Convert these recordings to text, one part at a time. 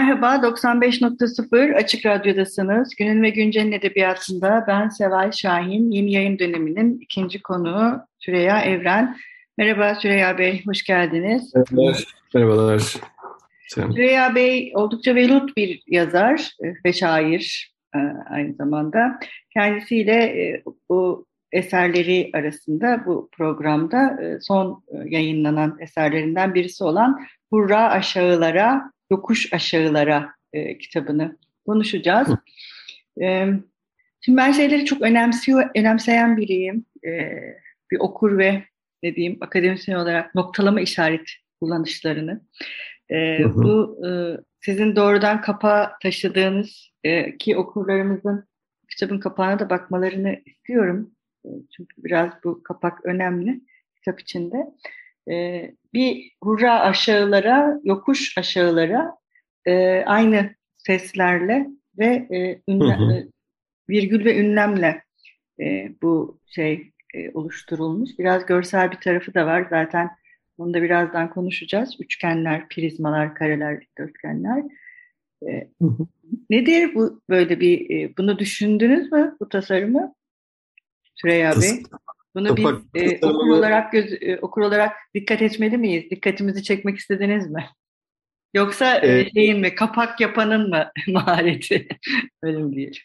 Merhaba, 95.0 Açık Radyo'dasınız. Günün ve Güncel'in edebiyatında ben Seval Şahin, yeni yayın döneminin ikinci konuğu Süreyya Evren. Merhaba Süreyya Bey, hoş geldiniz. Merhabalar. Merhabalar. Süreyya Bey oldukça velut bir yazar ve şair e, aynı zamanda. Kendisiyle e, bu eserleri arasında bu programda e, son yayınlanan eserlerinden birisi olan Hurra Aşağılara Yokuş Aşağılara e, kitabını konuşacağız. E, şimdi ben şeyleri çok önemsiyor, önemseyen biriyim. E, bir okur ve ne diyeyim akademisyen olarak noktalama işaret kullanışlarını. E, hı hı. Bu e, sizin doğrudan kapağa taşıdığınız e, ki okurlarımızın kitabın kapağına da bakmalarını istiyorum. E, çünkü biraz bu kapak önemli kitap içinde. Ee, bir hurra aşağılara, yokuş aşağılara e, aynı seslerle ve e, ünlem, hı hı. E, virgül ve ünlemle e, bu şey e, oluşturulmuş. Biraz görsel bir tarafı da var. Zaten onu da birazdan konuşacağız. Üçgenler, prizmalar, kareler, dörtgenler. E, hı hı. Nedir bu böyle bir, e, bunu düşündünüz mü bu tasarımı Süreyya Bey? Bunu biz e, okur olarak göz, e, okur olarak dikkat etmeli miyiz? Dikkatimizi çekmek istediniz mi? Yoksa e, ee, şeyin mi kapak yapanın mı mahareti? Öyle mi diyelim?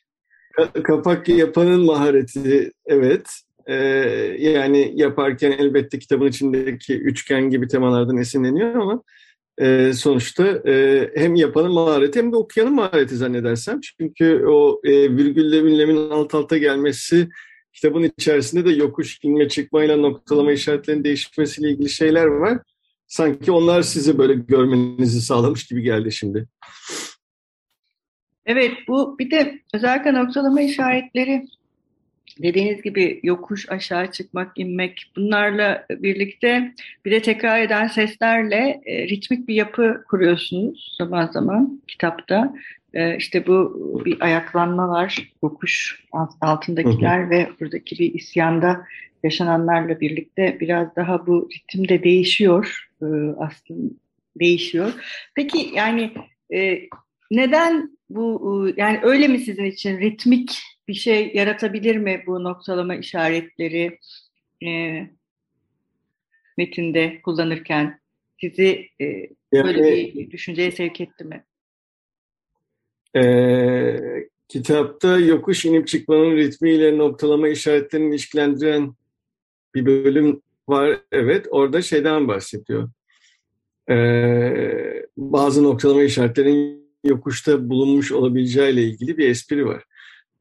Kapak yapanın mahareti evet. Ee, yani yaparken elbette kitabın içindeki üçgen gibi temalardan esinleniyor ama e, sonuçta e, hem yapanın mahareti hem de okuyanın mahareti zannedersem. Çünkü o e, virgülle ünlemin alt alta gelmesi kitabın içerisinde de yokuş inme çıkmayla noktalama işaretlerinin değişmesiyle ilgili şeyler var. Sanki onlar sizi böyle görmenizi sağlamış gibi geldi şimdi. Evet bu bir de özellikle noktalama işaretleri dediğiniz gibi yokuş aşağı çıkmak, inmek bunlarla birlikte bir de tekrar eden seslerle e, ritmik bir yapı kuruyorsunuz zaman zaman kitapta. E, işte bu bir ayaklanma var, yokuş altındakiler hı hı. ve buradaki bir isyanda yaşananlarla birlikte biraz daha bu ritim de değişiyor e, aslında değişiyor. Peki yani e, neden bu yani öyle mi sizin için ritmik bir şey yaratabilir mi bu noktalama işaretleri e, metinde kullanırken sizi e, böyle bir düşünceye sevk etti mi? E, kitapta yokuş inip çıkmanın ritmiyle noktalama işaretlerini ilişkilendiren bir bölüm var. Evet, orada şeyden bahsediyor. Ee, bazı noktalama işaretlerin yokuşta bulunmuş olabileceğiyle ilgili bir espri var.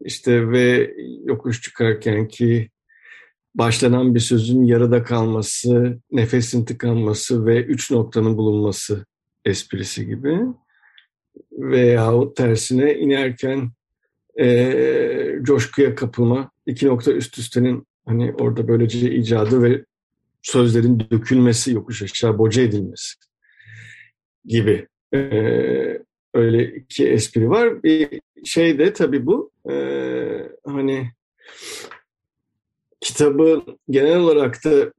İşte ve yokuş çıkarken ki başlanan bir sözün yarıda kalması, nefesin tıkanması ve üç noktanın bulunması esprisi gibi. Veya tersine inerken e, coşkuya kapılma, iki nokta üst üstenin hani orada böylece icadı ve sözlerin dökülmesi, yokuş aşağı boca edilmesi gibi ee, öyle iki espri var. Bir şey de tabii bu e, hani kitabı genel olarak da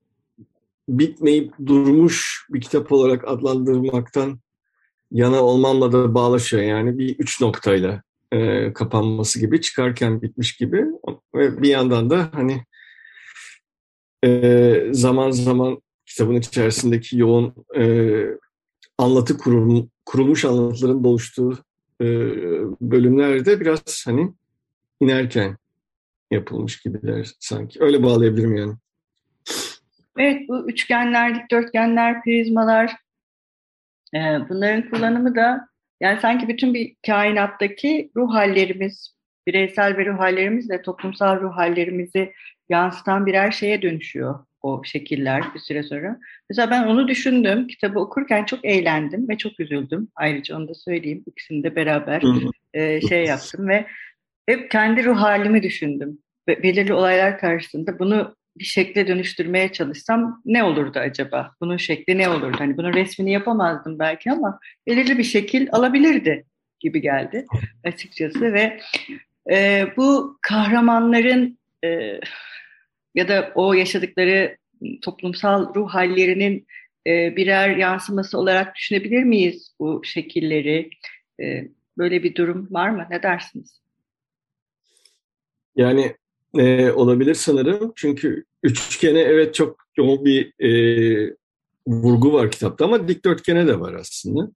bitmeyip durmuş bir kitap olarak adlandırmaktan yana olmamla da bağlaşıyor. Yani bir üç noktayla e, kapanması gibi çıkarken bitmiş gibi ve bir yandan da hani e, zaman zaman kitabın içerisindeki yoğun e, anlatı kurum, kurulmuş anlatıların oluştuğu e, bölümlerde biraz hani inerken yapılmış gibiler sanki. Öyle bağlayabilirim yani. Evet bu üçgenler, dikdörtgenler, prizmalar e, bunların kullanımı da yani sanki bütün bir kainattaki ruh hallerimiz, bireysel ve ruh hallerimizle toplumsal ruh hallerimizi yansıtan birer şeye dönüşüyor o şekiller bir süre sonra. Mesela ben onu düşündüm. Kitabı okurken çok eğlendim ve çok üzüldüm. Ayrıca onu da söyleyeyim. İkisini de beraber e, şey yaptım ve hep kendi ruh halimi düşündüm. Belirli olaylar karşısında bunu bir şekle dönüştürmeye çalışsam ne olurdu acaba? Bunun şekli ne olurdu? Hani bunun resmini yapamazdım belki ama belirli bir şekil alabilirdi gibi geldi açıkçası ve e, bu kahramanların e, ya da o yaşadıkları toplumsal ruh hallerinin e, birer yansıması olarak düşünebilir miyiz bu şekilleri? E, böyle bir durum var mı? Ne dersiniz? Yani e, olabilir sanırım. Çünkü üçgene evet çok yoğun bir e, vurgu var kitapta ama dikdörtgene de var aslında.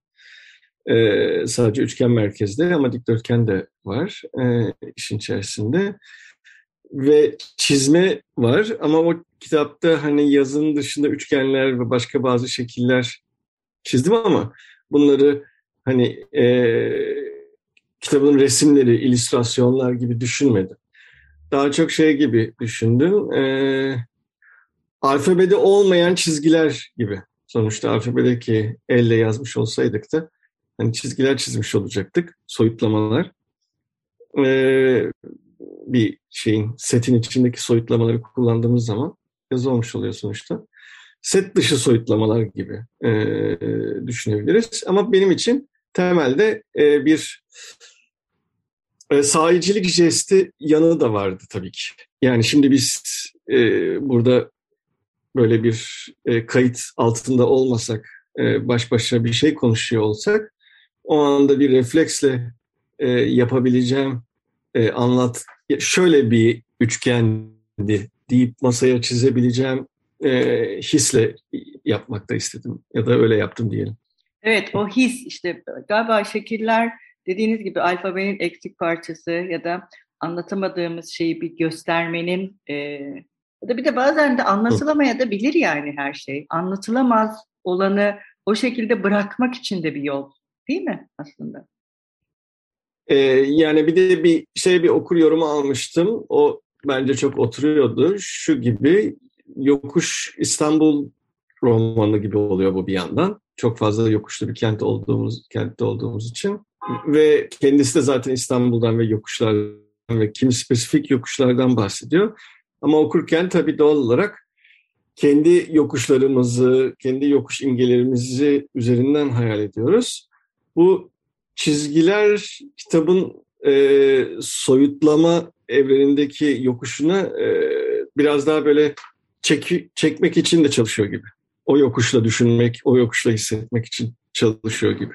E, sadece üçgen merkezde ama dikdörtgen de var e, işin içerisinde. Ve çizme var ama o kitapta hani yazın dışında üçgenler ve başka bazı şekiller çizdim ama bunları hani e, kitabın resimleri, illüstrasyonlar gibi düşünmedim daha çok şey gibi düşündüm. E, alfabede olmayan çizgiler gibi. Sonuçta alfabedeki elle yazmış olsaydık da hani çizgiler çizmiş olacaktık, soyutlamalar. E, bir şeyin setin içindeki soyutlamaları kullandığımız zaman yazı olmuş oluyor sonuçta. Set dışı soyutlamalar gibi e, düşünebiliriz. Ama benim için temelde e, bir e, sahicilik jesti yanı da vardı tabii ki. Yani şimdi biz e, burada böyle bir e, kayıt altında olmasak, e, baş başa bir şey konuşuyor olsak, o anda bir refleksle e, yapabileceğim e, anlat, şöyle bir üçgendi deyip masaya çizebileceğim e, hisle yapmakta istedim ya da öyle yaptım diyelim. Evet o his işte galiba şekiller dediğiniz gibi alfabenin eksik parçası ya da anlatamadığımız şeyi bir göstermenin e, ya da bir de bazen de anlatılamaya da bilir yani her şey. Anlatılamaz olanı o şekilde bırakmak için de bir yol değil mi aslında? Ee, yani bir de bir şey bir okur yorumu almıştım. O bence çok oturuyordu. Şu gibi yokuş İstanbul romanı gibi oluyor bu bir yandan. Çok fazla yokuşlu bir kent olduğumuz kentte olduğumuz için ve kendisi de zaten İstanbul'dan ve yokuşlardan ve kimi spesifik yokuşlardan bahsediyor. Ama okurken tabii doğal olarak kendi yokuşlarımızı, kendi yokuş imgelerimizi üzerinden hayal ediyoruz. Bu çizgiler kitabın e, soyutlama evrenindeki yokuşuna e, biraz daha böyle çek, çekmek için de çalışıyor gibi. O yokuşla düşünmek, o yokuşla hissetmek için çalışıyor gibi.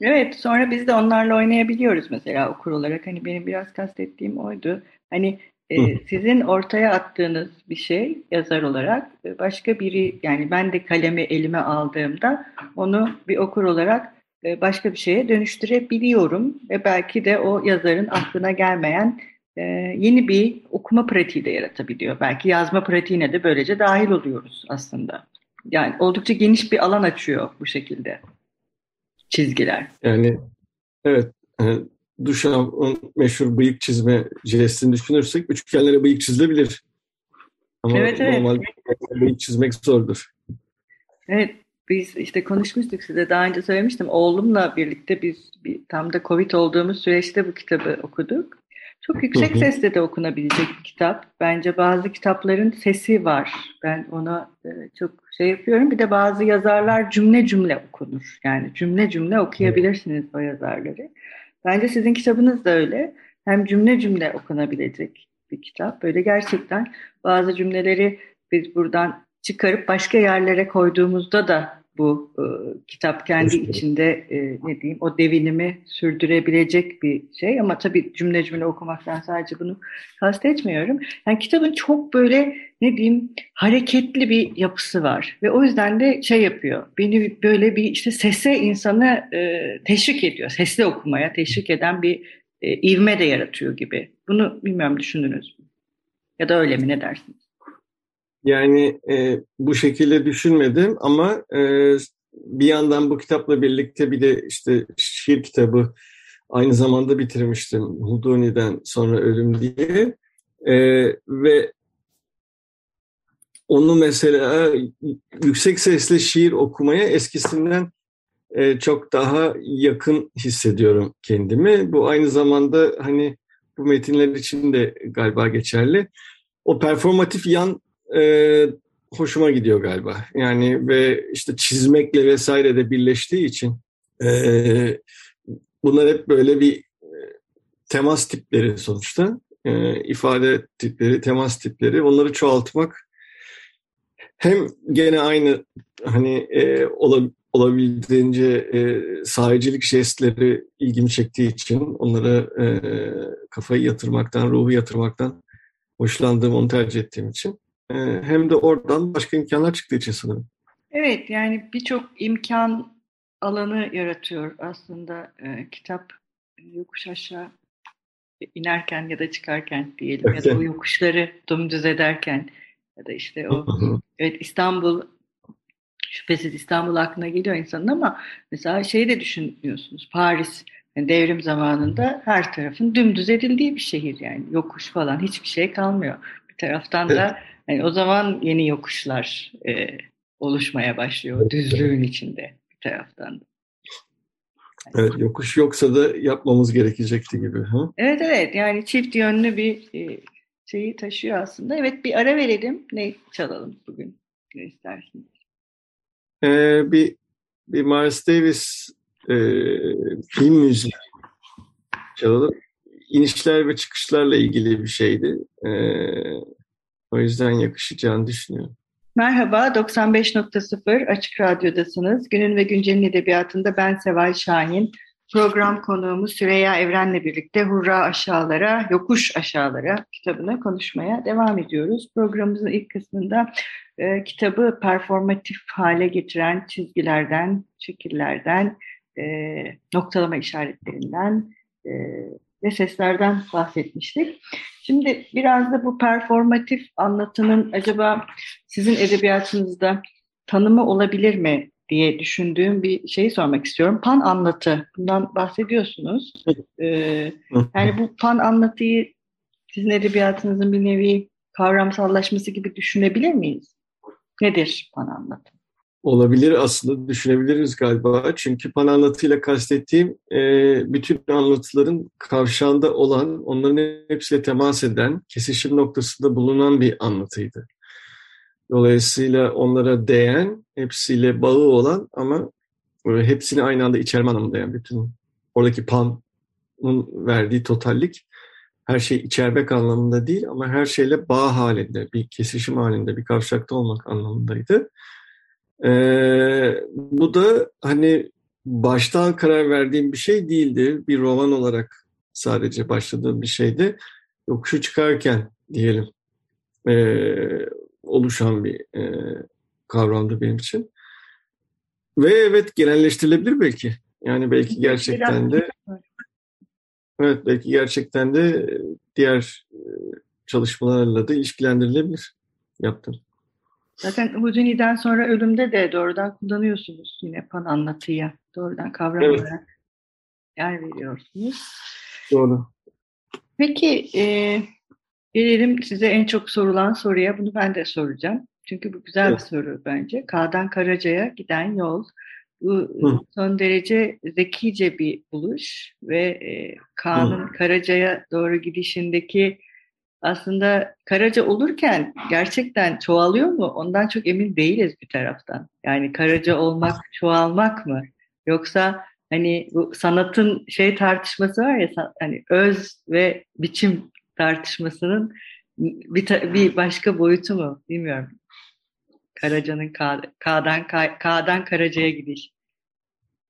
Evet, sonra biz de onlarla oynayabiliyoruz mesela okur olarak. Hani benim biraz kastettiğim oydu. Hani e, sizin ortaya attığınız bir şey yazar olarak e, başka biri yani ben de kalemi elime aldığımda onu bir okur olarak e, başka bir şeye dönüştürebiliyorum ve belki de o yazarın aklına gelmeyen e, yeni bir okuma pratiği de yaratabiliyor. Belki yazma pratiğine de böylece dahil oluyoruz aslında. Yani oldukça geniş bir alan açıyor bu şekilde çizgiler. Yani evet yani Duchamp'ın meşhur bıyık çizme jestini düşünürsek üçgenlere bıyık çizilebilir. Ama evet, evet. normal bıyık çizmek zordur. Evet biz işte konuşmuştuk size daha önce söylemiştim. Oğlumla birlikte biz bir, tam da Covid olduğumuz süreçte bu kitabı okuduk. Çok yüksek sesle de okunabilecek bir kitap. Bence bazı kitapların sesi var. Ben ona e, çok şey yapıyorum. Bir de bazı yazarlar cümle cümle okunur. Yani cümle cümle okuyabilirsiniz o yazarları. Bence sizin kitabınız da öyle. Hem cümle cümle okunabilecek bir kitap. Böyle gerçekten bazı cümleleri biz buradan çıkarıp başka yerlere koyduğumuzda da bu e, kitap kendi işte. içinde e, ne diyeyim o devinimi sürdürebilecek bir şey ama tabii cümle cümle okumaktan sadece bunu kastetmiyorum. Yani kitabın çok böyle ne diyeyim hareketli bir yapısı var ve o yüzden de şey yapıyor. Beni böyle bir işte sese insanı e, teşvik ediyor. Sesli okumaya teşvik eden bir e, ivme de yaratıyor gibi. Bunu bilmiyorum düşündünüz mü? Ya da öyle mi ne dersiniz? Yani e, bu şekilde düşünmedim ama e, bir yandan bu kitapla birlikte bir de işte şiir kitabı aynı zamanda bitirmiştim Huduni'den sonra Ölüm diye. E, ve onu mesela yüksek sesle şiir okumaya eskisinden e, çok daha yakın hissediyorum kendimi. Bu aynı zamanda hani bu metinler için de galiba geçerli. O performatif yan e, hoşuma gidiyor galiba. Yani ve işte çizmekle vesaire de birleştiği için e, bunlar hep böyle bir e, temas tipleri sonuçta. E, ifade tipleri, temas tipleri. Onları çoğaltmak hem gene aynı hani e, olabildiğince e, sahicilik jestleri ilgimi çektiği için onlara e, kafayı yatırmaktan, ruhu yatırmaktan hoşlandığım, onu tercih ettiğim için hem de oradan başka imkanlar çıktığı için sanırım. Evet, yani birçok imkan alanı yaratıyor aslında e, kitap yokuş aşağı inerken ya da çıkarken diyelim ya da o yokuşları dümdüz ederken ya da işte o evet İstanbul şüphesiz İstanbul aklına geliyor insanın ama mesela şeyi de düşünüyorsunuz Paris yani devrim zamanında her tarafın dümdüz edildiği bir şehir yani yokuş falan hiçbir şey kalmıyor. Bir taraftan da yani o zaman yeni yokuşlar e, oluşmaya başlıyor düzlüğün içinde bir taraftan da. Evet, yokuş yoksa da yapmamız gerekecekti gibi. Ha? Evet evet yani çift yönlü bir e, şeyi taşıyor aslında. Evet bir ara verelim. Ne çalalım bugün? Ne istersiniz? Ee, bir bir Miles Davis e, film müziği çalalım. İnişler ve çıkışlarla ilgili bir şeydi. E, o yüzden yakışacağını düşünüyorum. Merhaba, 95.0 Açık Radyo'dasınız. Günün ve Güncel'in edebiyatında ben Seval Şahin. Program konuğumuz Süreyya Evren'le birlikte Hurra Aşağılara, Yokuş Aşağılara kitabına konuşmaya devam ediyoruz. Programımızın ilk kısmında e, kitabı performatif hale getiren çizgilerden, şekillerden, e, noktalama işaretlerinden e, ve seslerden bahsetmiştik. Şimdi biraz da bu performatif anlatının acaba sizin edebiyatınızda tanımı olabilir mi diye düşündüğüm bir şeyi sormak istiyorum. Pan anlatı, bundan bahsediyorsunuz. Ee, yani bu pan anlatıyı sizin edebiyatınızın bir nevi kavramsallaşması gibi düşünebilir miyiz? Nedir pan anlatı? Olabilir aslında düşünebiliriz galiba. Çünkü pan anlatıyla kastettiğim e, bütün anlatıların kavşağında olan, onların hepsiyle temas eden, kesişim noktasında bulunan bir anlatıydı. Dolayısıyla onlara değen, hepsiyle bağı olan ama hepsini aynı anda içerme anlamında yani bütün oradaki panın verdiği totallik her şey içermek anlamında değil ama her şeyle bağ halinde, bir kesişim halinde, bir kavşakta olmak anlamındaydı. Ee, bu da hani baştan karar verdiğim bir şey değildi. Bir roman olarak sadece başladığım bir şeydi. Yokuşu çıkarken diyelim ee, oluşan bir e, kavramdı benim için. Ve evet genelleştirilebilir belki. Yani belki gerçekten de evet belki gerçekten de diğer e, çalışmalarla da ilişkilendirilebilir yaptım. Zaten Houdini'den sonra ölümde de doğrudan kullanıyorsunuz yine pan anlatıya. Doğrudan kavram evet. olarak yer veriyorsunuz. Doğru. Peki e, gelelim size en çok sorulan soruya. Bunu ben de soracağım. Çünkü bu güzel evet. bir soru bence. K'dan Karaca'ya giden yol. Bu Hı. son derece zekice bir buluş ve e, K'nın Karaca'ya doğru gidişindeki aslında Karaca olurken gerçekten çoğalıyor mu? Ondan çok emin değiliz bir taraftan. Yani Karaca olmak, çoğalmak mı? Yoksa hani bu sanatın şey tartışması var ya hani öz ve biçim tartışmasının bir, bir başka boyutu mu? Bilmiyorum. Karaca'nın K, K'dan, K, K'dan Karaca'ya gidiş.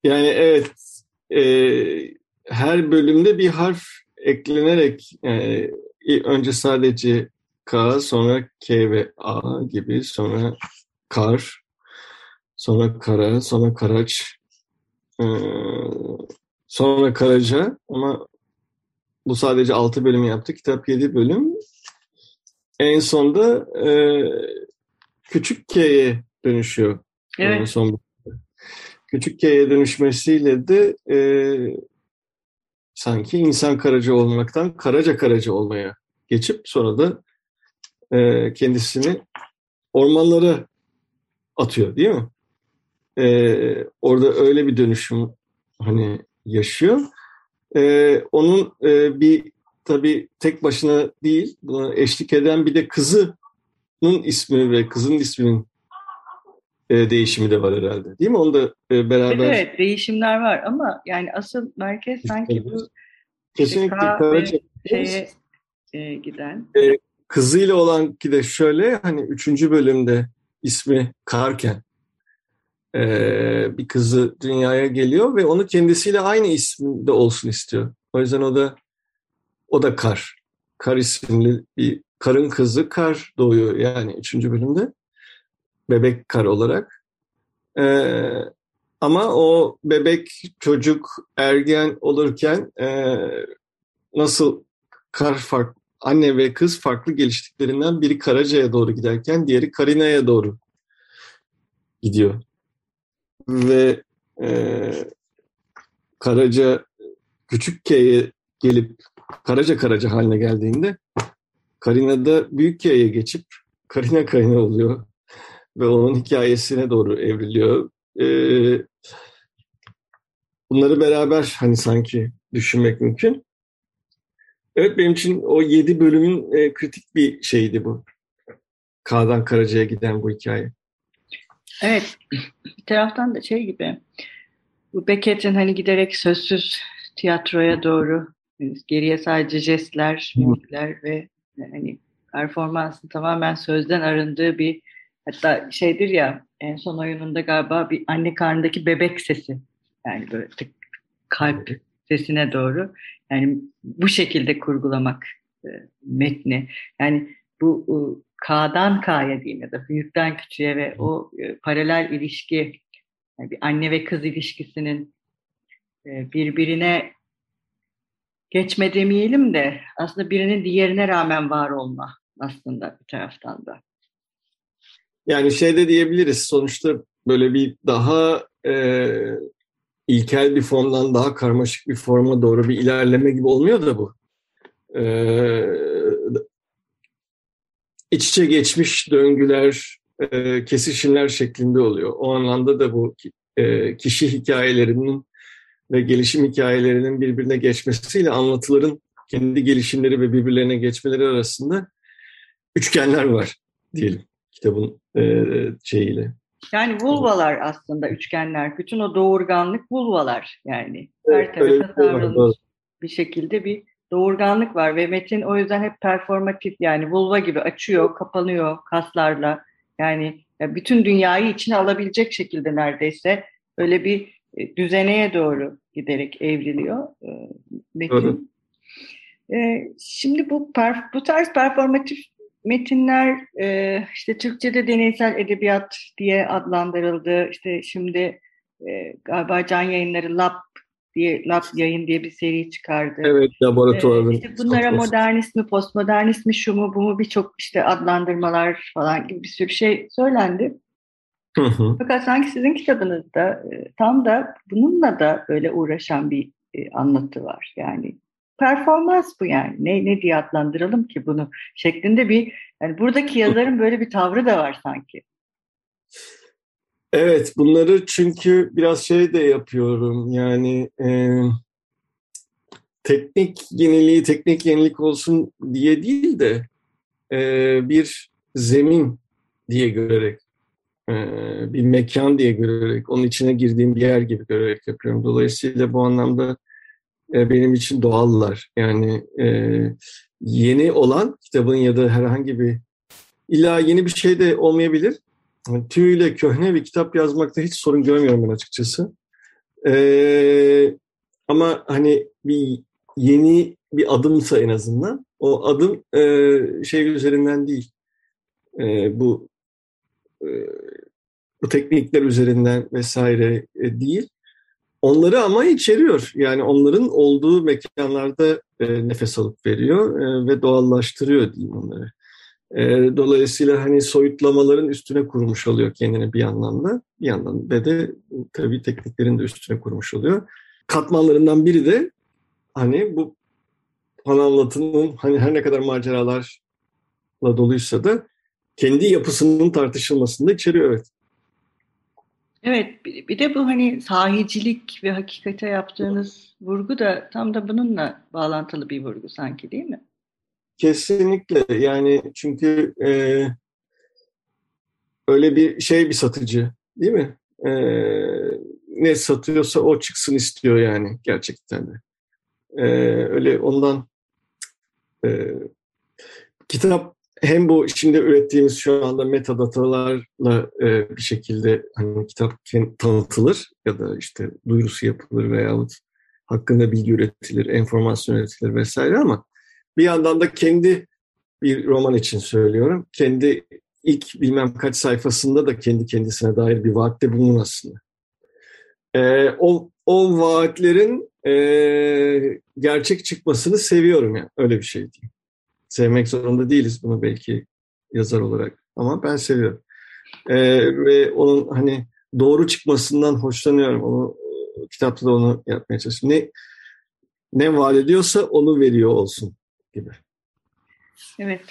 Yani evet e, her bölümde bir harf eklenerek e, önce sadece K, sonra K ve A gibi, sonra kar, sonra kara, sonra karaç, ee, sonra karaca ama bu sadece 6 bölüm yaptı. Kitap 7 bölüm. En sonda e, küçük K'ye dönüşüyor. Evet. Son küçük K'ye dönüşmesiyle de e, sanki insan karaca olmaktan karaca karaca olmaya geçip sonra da e, kendisini ormanlara atıyor değil mi? Ee, orada öyle bir dönüşüm hani yaşıyor. Ee, onun e, bir tabii tek başına değil, buna eşlik eden bir de kızının ismi ve kızın isminin e, değişimi de var herhalde. Değil mi? Onu da e, beraber... Evet, değişimler var ama yani asıl merkez sanki bu Kesinlikle Karaca şeye e, giden. E, kızıyla olan ki de şöyle hani üçüncü bölümde ismi Karken e, bir kızı dünyaya geliyor ve onu kendisiyle aynı isimde olsun istiyor. O yüzden o da o da Kar. Kar isimli bir karın kızı Kar doğuyor yani üçüncü bölümde. Bebek Kar olarak. E, ama o bebek, çocuk, ergen olurken e, nasıl kar fark, anne ve kız farklı geliştiklerinden biri Karaca'ya doğru giderken diğeri Karina'ya doğru gidiyor. Ve e, Karaca küçük K'ye gelip Karaca Karaca haline geldiğinde Karina da büyük K'ye geçip Karina Karina oluyor ve onun hikayesine doğru evriliyor. Ee, bunları beraber hani sanki düşünmek mümkün. Evet benim için o yedi bölümün e, kritik bir şeydi bu. K'dan Karaca'ya giden bu hikaye. Evet. Bir taraftan da şey gibi bu Beckett'in hani giderek sözsüz tiyatroya doğru geriye sadece jestler, mimikler ve hani performansın tamamen sözden arındığı bir hatta şeydir ya en son oyununda galiba bir anne karnındaki bebek sesi yani böyle tık, kalp sesine doğru yani bu şekilde kurgulamak e, metni yani bu e, K'dan K'ya diyeyim ya da büyükten küçüğe ve o e, paralel ilişki yani bir anne ve kız ilişkisinin e, birbirine geçme demeyelim de aslında birinin diğerine rağmen var olma aslında bir taraftan da. Yani şey de diyebiliriz sonuçta böyle bir daha e, ilkel bir formdan daha karmaşık bir forma doğru bir ilerleme gibi olmuyor da bu. E, iç içe geçmiş döngüler, e, kesişimler şeklinde oluyor. O anlamda da bu e, kişi hikayelerinin ve gelişim hikayelerinin birbirine geçmesiyle anlatıların kendi gelişimleri ve birbirlerine geçmeleri arasında üçgenler var diyelim kitabın e, şeyiyle. Yani vulvalar aslında üçgenler. Bütün o doğurganlık vulvalar yani. Her tarafa savrulmuş bir şekilde bir doğurganlık var ve metin o yüzden hep performatif yani vulva gibi açıyor, kapanıyor kaslarla. Yani bütün dünyayı içine alabilecek şekilde neredeyse öyle bir e, düzeneye doğru giderek evriliyor e, metin. E, şimdi bu bu tarz performatif metinler işte Türkçe'de deneysel edebiyat diye adlandırıldı. İşte şimdi galiba Can Yayınları Lab diye Lab Yayın diye bir seri çıkardı. Evet, laboratuvarın. İşte bunlara modernist mi, postmodernist mi, şu mu, bu mu birçok işte adlandırmalar falan gibi bir sürü şey söylendi. Hı hı. Fakat sanki sizin kitabınızda e, tam da bununla da böyle uğraşan bir e, anlatı var. Yani performans bu yani. Ne, ne diye adlandıralım ki bunu şeklinde bir yani buradaki yazarın böyle bir tavrı da var sanki. Evet bunları çünkü biraz şey de yapıyorum yani e, teknik yeniliği teknik yenilik olsun diye değil de e, bir zemin diye görerek bir mekan diye görerek, onun içine girdiğim bir yer gibi görerek yapıyorum. Dolayısıyla bu anlamda e, benim için doğallar. Yani e, yeni olan kitabın ya da herhangi bir illa yeni bir şey de olmayabilir. Tüyüyle köhne bir kitap yazmakta hiç sorun görmüyorum ben açıkçası. ama hani bir yeni bir adımsa en azından o adım şey üzerinden değil. bu bu teknikler üzerinden vesaire e, değil. Onları ama içeriyor. Yani onların olduğu mekanlarda e, nefes alıp veriyor e, ve doğallaştırıyor diyeyim onları. E, dolayısıyla hani soyutlamaların üstüne kurmuş oluyor kendini bir anlamda. Bir yandan ve de tabii tekniklerin de üstüne kurmuş oluyor. Katmanlarından biri de hani bu anlatının hani her ne kadar maceralarla doluysa da kendi yapısının tartışılmasını da içeriyor evet. Evet, bir de bu hani sahicilik ve hakikate yaptığınız vurgu da tam da bununla bağlantılı bir vurgu sanki değil mi? Kesinlikle yani çünkü e, öyle bir şey bir satıcı değil mi? E, ne satıyorsa o çıksın istiyor yani gerçekten de. E, öyle ondan e, kitap hem bu şimdi ürettiğimiz şu anda metadatalarla e, bir şekilde hani kitap tanıtılır ya da işte duyurusu yapılır veyahut hakkında bilgi üretilir, enformasyon üretilir vesaire ama bir yandan da kendi bir roman için söylüyorum. Kendi ilk bilmem kaç sayfasında da kendi kendisine dair bir vaatte bulunur aslında. E, o, o vaatlerin e, gerçek çıkmasını seviyorum ya. Yani. Öyle bir şey diyeyim. Sevmek zorunda değiliz bunu belki yazar olarak ama ben seviyorum. E, ve onun hani doğru çıkmasından hoşlanıyorum. Onu kitapta da onu yapmaya çalışıyorum. Ne ne vaat ediyorsa onu veriyor olsun gibi. Evet.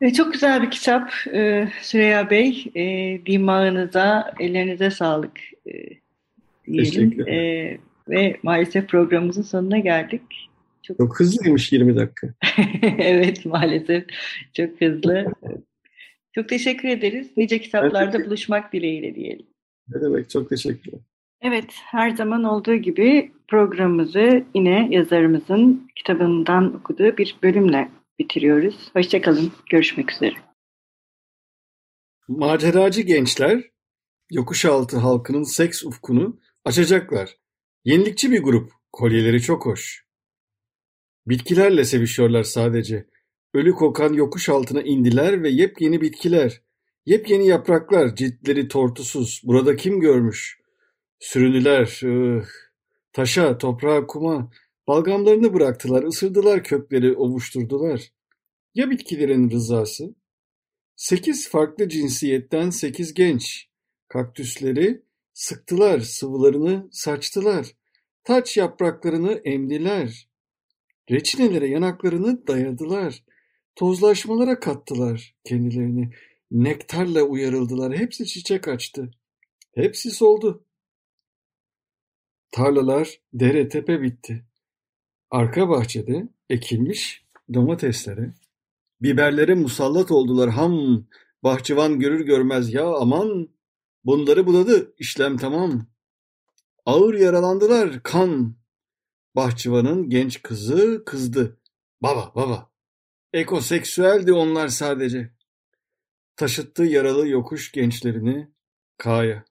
E, çok güzel bir kitap e, Süreyya Bey. E, dimağınıza, ellerinize sağlık e, diyelim. E, ve maalesef programımızın sonuna geldik. Çok, çok hızlıymış 20 dakika. evet maalesef çok hızlı. çok teşekkür ederiz. Nice kitaplarda buluşmak dileğiyle diyelim. Ne demek çok teşekkürler. Evet, her zaman olduğu gibi programımızı yine yazarımızın kitabından okuduğu bir bölümle bitiriyoruz. Hoşçakalın, görüşmek üzere. Maceracı gençler, yokuşaltı halkının seks ufkunu açacaklar. Yenilikçi bir grup, kolyeleri çok hoş. Bitkilerle sevişiyorlar sadece. Ölü kokan yokuş altına indiler ve yepyeni bitkiler. Yepyeni yapraklar, ciltleri tortusuz. Burada kim görmüş? Sürünüler, ıh, taşa, toprağa, kuma. Balgamlarını bıraktılar, ısırdılar kökleri, ovuşturdular. Ya bitkilerin rızası? Sekiz farklı cinsiyetten sekiz genç. Kaktüsleri sıktılar, sıvılarını saçtılar. Taç yapraklarını emdiler. Reçinelere yanaklarını dayadılar. Tozlaşmalara kattılar kendilerini. Nektarla uyarıldılar. Hepsi çiçek açtı. Hepsi soldu. Tarlalar dere tepe bitti. Arka bahçede ekilmiş domateslere, biberlere musallat oldular ham. Bahçıvan görür görmez ya aman bunları buladı işlem tamam. Ağır yaralandılar kan. Bahçıvanın genç kızı kızdı. Baba baba. Ekoseksüeldi onlar sadece. Taşıttı yaralı yokuş gençlerini K'ya.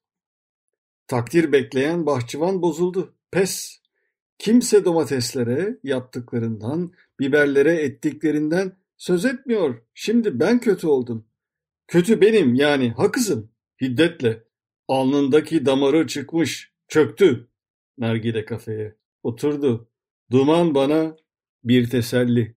Takdir bekleyen bahçıvan bozuldu. Pes. Kimse domateslere yaptıklarından, biberlere ettiklerinden söz etmiyor. Şimdi ben kötü oldum. Kötü benim yani hakızım. Hiddetle. Alnındaki damarı çıkmış, çöktü. Nargile kafeye. Oturdu. Duman bana bir teselli.